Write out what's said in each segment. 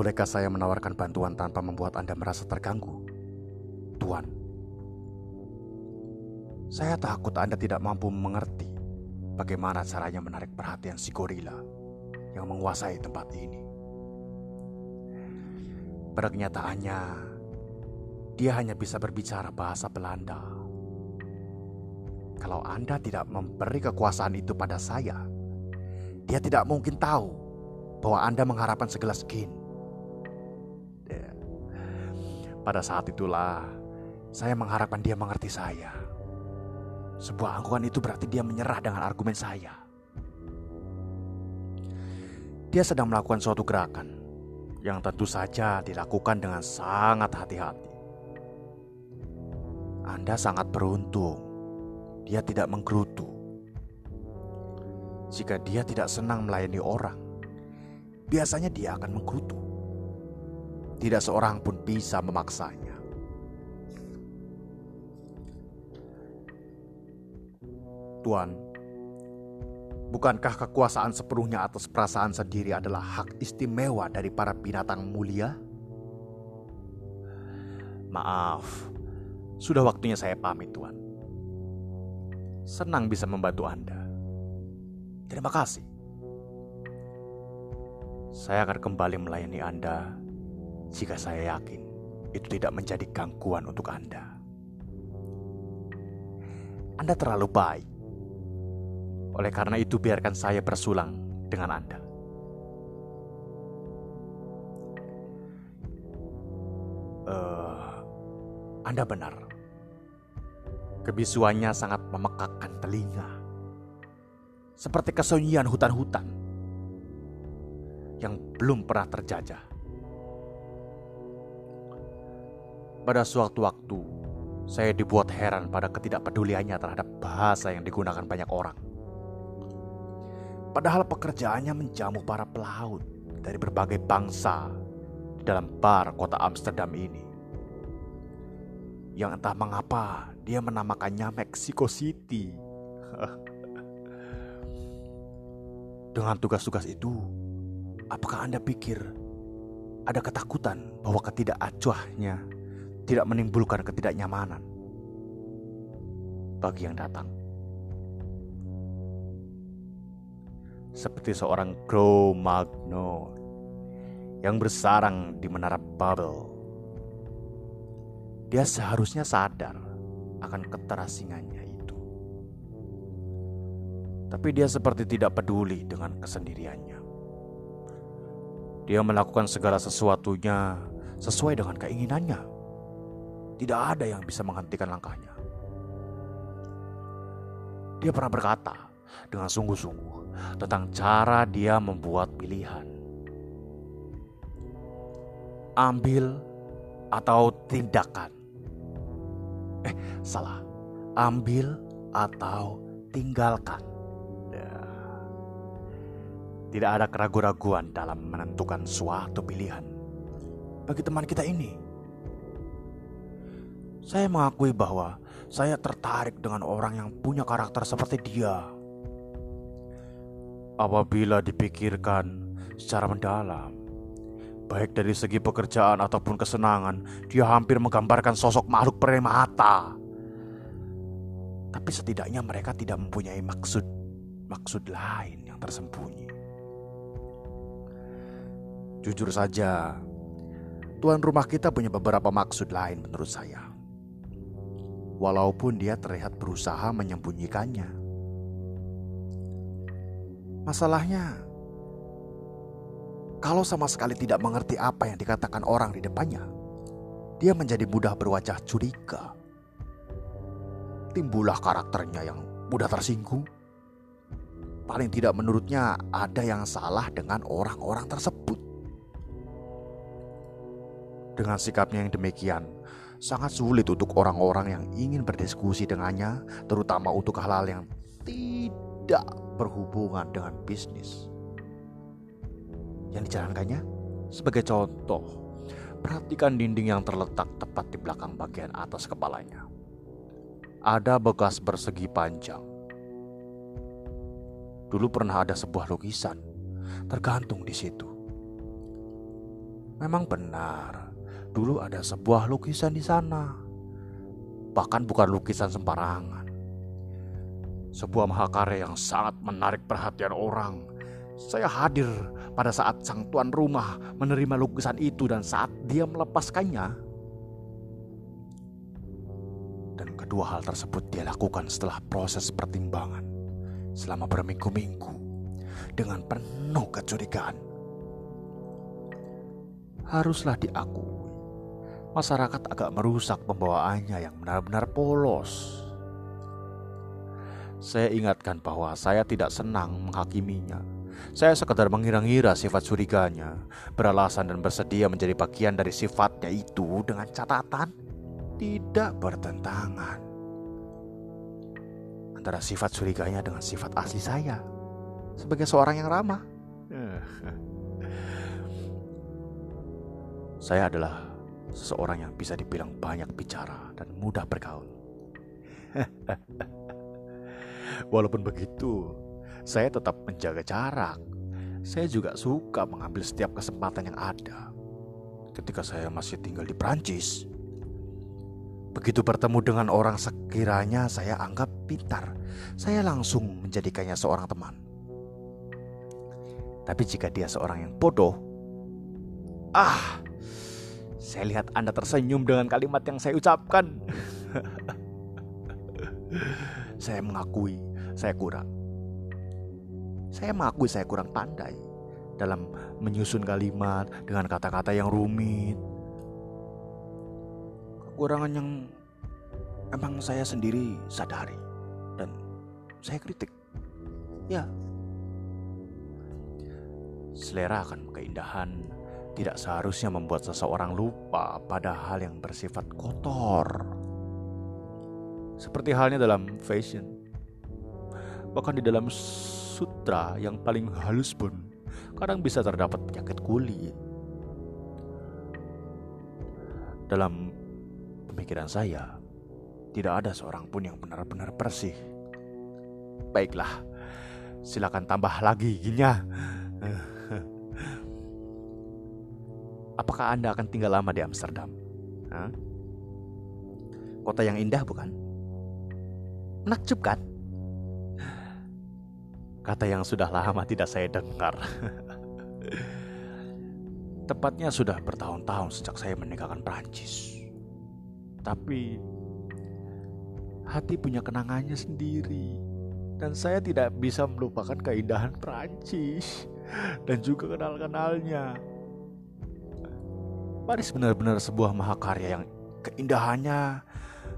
Bolehkah saya menawarkan bantuan tanpa membuat Anda merasa terganggu? Tuan, saya takut Anda tidak mampu mengerti bagaimana caranya menarik perhatian si gorila yang menguasai tempat ini. Pada kenyataannya, dia hanya bisa berbicara bahasa Belanda. Kalau Anda tidak memberi kekuasaan itu pada saya, dia tidak mungkin tahu bahwa Anda mengharapkan segelas gin. Pada saat itulah, saya mengharapkan dia mengerti saya. Sebuah angkuhan itu berarti dia menyerah dengan argumen saya. Dia sedang melakukan suatu gerakan yang tentu saja dilakukan dengan sangat hati-hati. Anda sangat beruntung. Dia tidak menggerutu. Jika dia tidak senang melayani orang, biasanya dia akan menggerutu. Tidak seorang pun bisa memaksanya. Tuan, bukankah kekuasaan sepenuhnya atas perasaan sendiri adalah hak istimewa dari para binatang mulia? Maaf, sudah waktunya saya pamit, Tuan. Senang bisa membantu Anda. Terima kasih. Saya akan kembali melayani Anda jika saya yakin itu tidak menjadi gangguan untuk Anda. Anda terlalu baik oleh karena itu biarkan saya bersulang dengan Anda. Uh, anda benar. Kebisuannya sangat memekakkan telinga. Seperti kesunyian hutan-hutan yang belum pernah terjajah. Pada suatu waktu, saya dibuat heran pada ketidakpeduliannya terhadap bahasa yang digunakan banyak orang. Padahal pekerjaannya menjamu para pelaut dari berbagai bangsa di dalam bar kota Amsterdam ini. Yang entah mengapa dia menamakannya Mexico City. Dengan tugas-tugas itu, apakah Anda pikir ada ketakutan bahwa ketidakacuahnya tidak menimbulkan ketidaknyamanan bagi yang datang? seperti seorang Crow Magno yang bersarang di menara Babel. Dia seharusnya sadar akan keterasingannya itu. Tapi dia seperti tidak peduli dengan kesendiriannya. Dia melakukan segala sesuatunya sesuai dengan keinginannya. Tidak ada yang bisa menghentikan langkahnya. Dia pernah berkata dengan sungguh-sungguh, tentang cara dia membuat pilihan. Ambil atau tindakan. Eh, salah. Ambil atau tinggalkan. Ya. Tidak ada keraguan-raguan dalam menentukan suatu pilihan. Bagi teman kita ini, saya mengakui bahwa saya tertarik dengan orang yang punya karakter seperti dia apabila dipikirkan secara mendalam. Baik dari segi pekerjaan ataupun kesenangan, dia hampir menggambarkan sosok makhluk permata. Tapi setidaknya mereka tidak mempunyai maksud maksud lain yang tersembunyi. Jujur saja, tuan rumah kita punya beberapa maksud lain menurut saya. Walaupun dia terlihat berusaha menyembunyikannya. Masalahnya, kalau sama sekali tidak mengerti apa yang dikatakan orang di depannya, dia menjadi mudah berwajah curiga. Timbullah karakternya yang mudah tersinggung. Paling tidak menurutnya ada yang salah dengan orang-orang tersebut. Dengan sikapnya yang demikian, sangat sulit untuk orang-orang yang ingin berdiskusi dengannya, terutama untuk hal-hal yang tidak berhubungan dengan bisnis yang dijalankannya. Sebagai contoh, perhatikan dinding yang terletak tepat di belakang bagian atas kepalanya. Ada bekas bersegi panjang. Dulu pernah ada sebuah lukisan tergantung di situ. Memang benar, dulu ada sebuah lukisan di sana. Bahkan bukan lukisan sembarangan. Sebuah mahakarya yang sangat menarik perhatian orang. Saya hadir pada saat sang tuan rumah menerima lukisan itu dan saat dia melepaskannya. Dan kedua hal tersebut dia lakukan setelah proses pertimbangan selama berminggu-minggu dengan penuh kecurigaan. Haruslah diakui, masyarakat agak merusak pembawaannya yang benar-benar polos. Saya ingatkan bahwa saya tidak senang menghakiminya. Saya sekadar mengira-ngira sifat suriganya, beralasan dan bersedia menjadi bagian dari sifatnya itu dengan catatan tidak bertentangan antara sifat suriganya dengan sifat asli saya sebagai seorang yang ramah. Saya adalah seseorang yang bisa dibilang banyak bicara dan mudah bergaul. Walaupun begitu, saya tetap menjaga jarak. Saya juga suka mengambil setiap kesempatan yang ada. Ketika saya masih tinggal di Prancis, begitu bertemu dengan orang sekiranya saya anggap pintar, saya langsung menjadikannya seorang teman. Tapi jika dia seorang yang bodoh, ah, saya lihat Anda tersenyum dengan kalimat yang saya ucapkan. saya mengakui saya kurang. Saya mengakui saya kurang pandai dalam menyusun kalimat dengan kata-kata yang rumit. Kekurangan yang emang saya sendiri sadari dan saya kritik. Ya, Selera akan keindahan tidak seharusnya membuat seseorang lupa pada hal yang bersifat kotor. Seperti halnya dalam fashion. Bahkan di dalam sutra yang paling halus pun kadang bisa terdapat penyakit kulit. Dalam pemikiran saya, tidak ada seorang pun yang benar-benar bersih. Baiklah, silakan tambah lagi giginya. Apakah Anda akan tinggal lama di Amsterdam? Hah? Kota yang indah bukan? Menakjubkan? Kata yang sudah lama tidak saya dengar. Tepatnya sudah bertahun-tahun sejak saya meninggalkan Prancis. Tapi hati punya kenangannya sendiri dan saya tidak bisa melupakan keindahan Prancis dan juga kenal-kenalnya. Paris benar-benar sebuah mahakarya yang keindahannya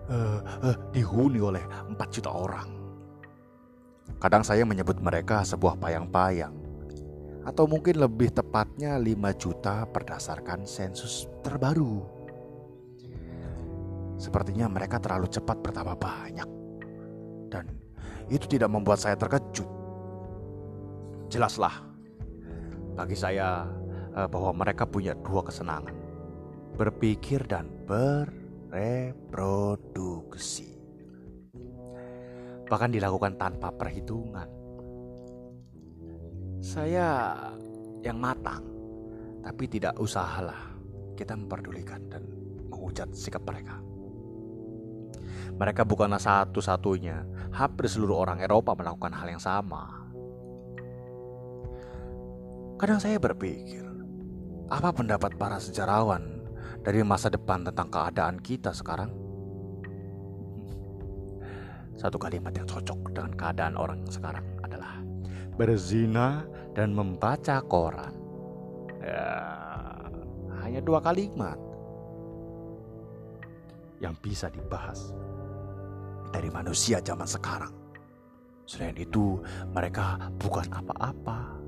uh, uh, dihuni oleh 4 juta orang. Kadang saya menyebut mereka sebuah payang-payang atau mungkin lebih tepatnya 5 juta berdasarkan sensus terbaru. Sepertinya mereka terlalu cepat bertambah banyak dan itu tidak membuat saya terkejut. Jelaslah bagi saya uh, bahwa mereka punya dua kesenangan berpikir dan bereproduksi. Bahkan dilakukan tanpa perhitungan. Saya yang matang, tapi tidak usahalah kita memperdulikan dan menghujat sikap mereka. Mereka bukanlah satu-satunya, hampir seluruh orang Eropa melakukan hal yang sama. Kadang saya berpikir, apa pendapat para sejarawan dari masa depan tentang keadaan kita sekarang. Satu kalimat yang cocok dengan keadaan orang sekarang adalah berzina dan membaca koran. Ya, hanya dua kalimat yang bisa dibahas dari manusia zaman sekarang. Selain itu, mereka bukan apa-apa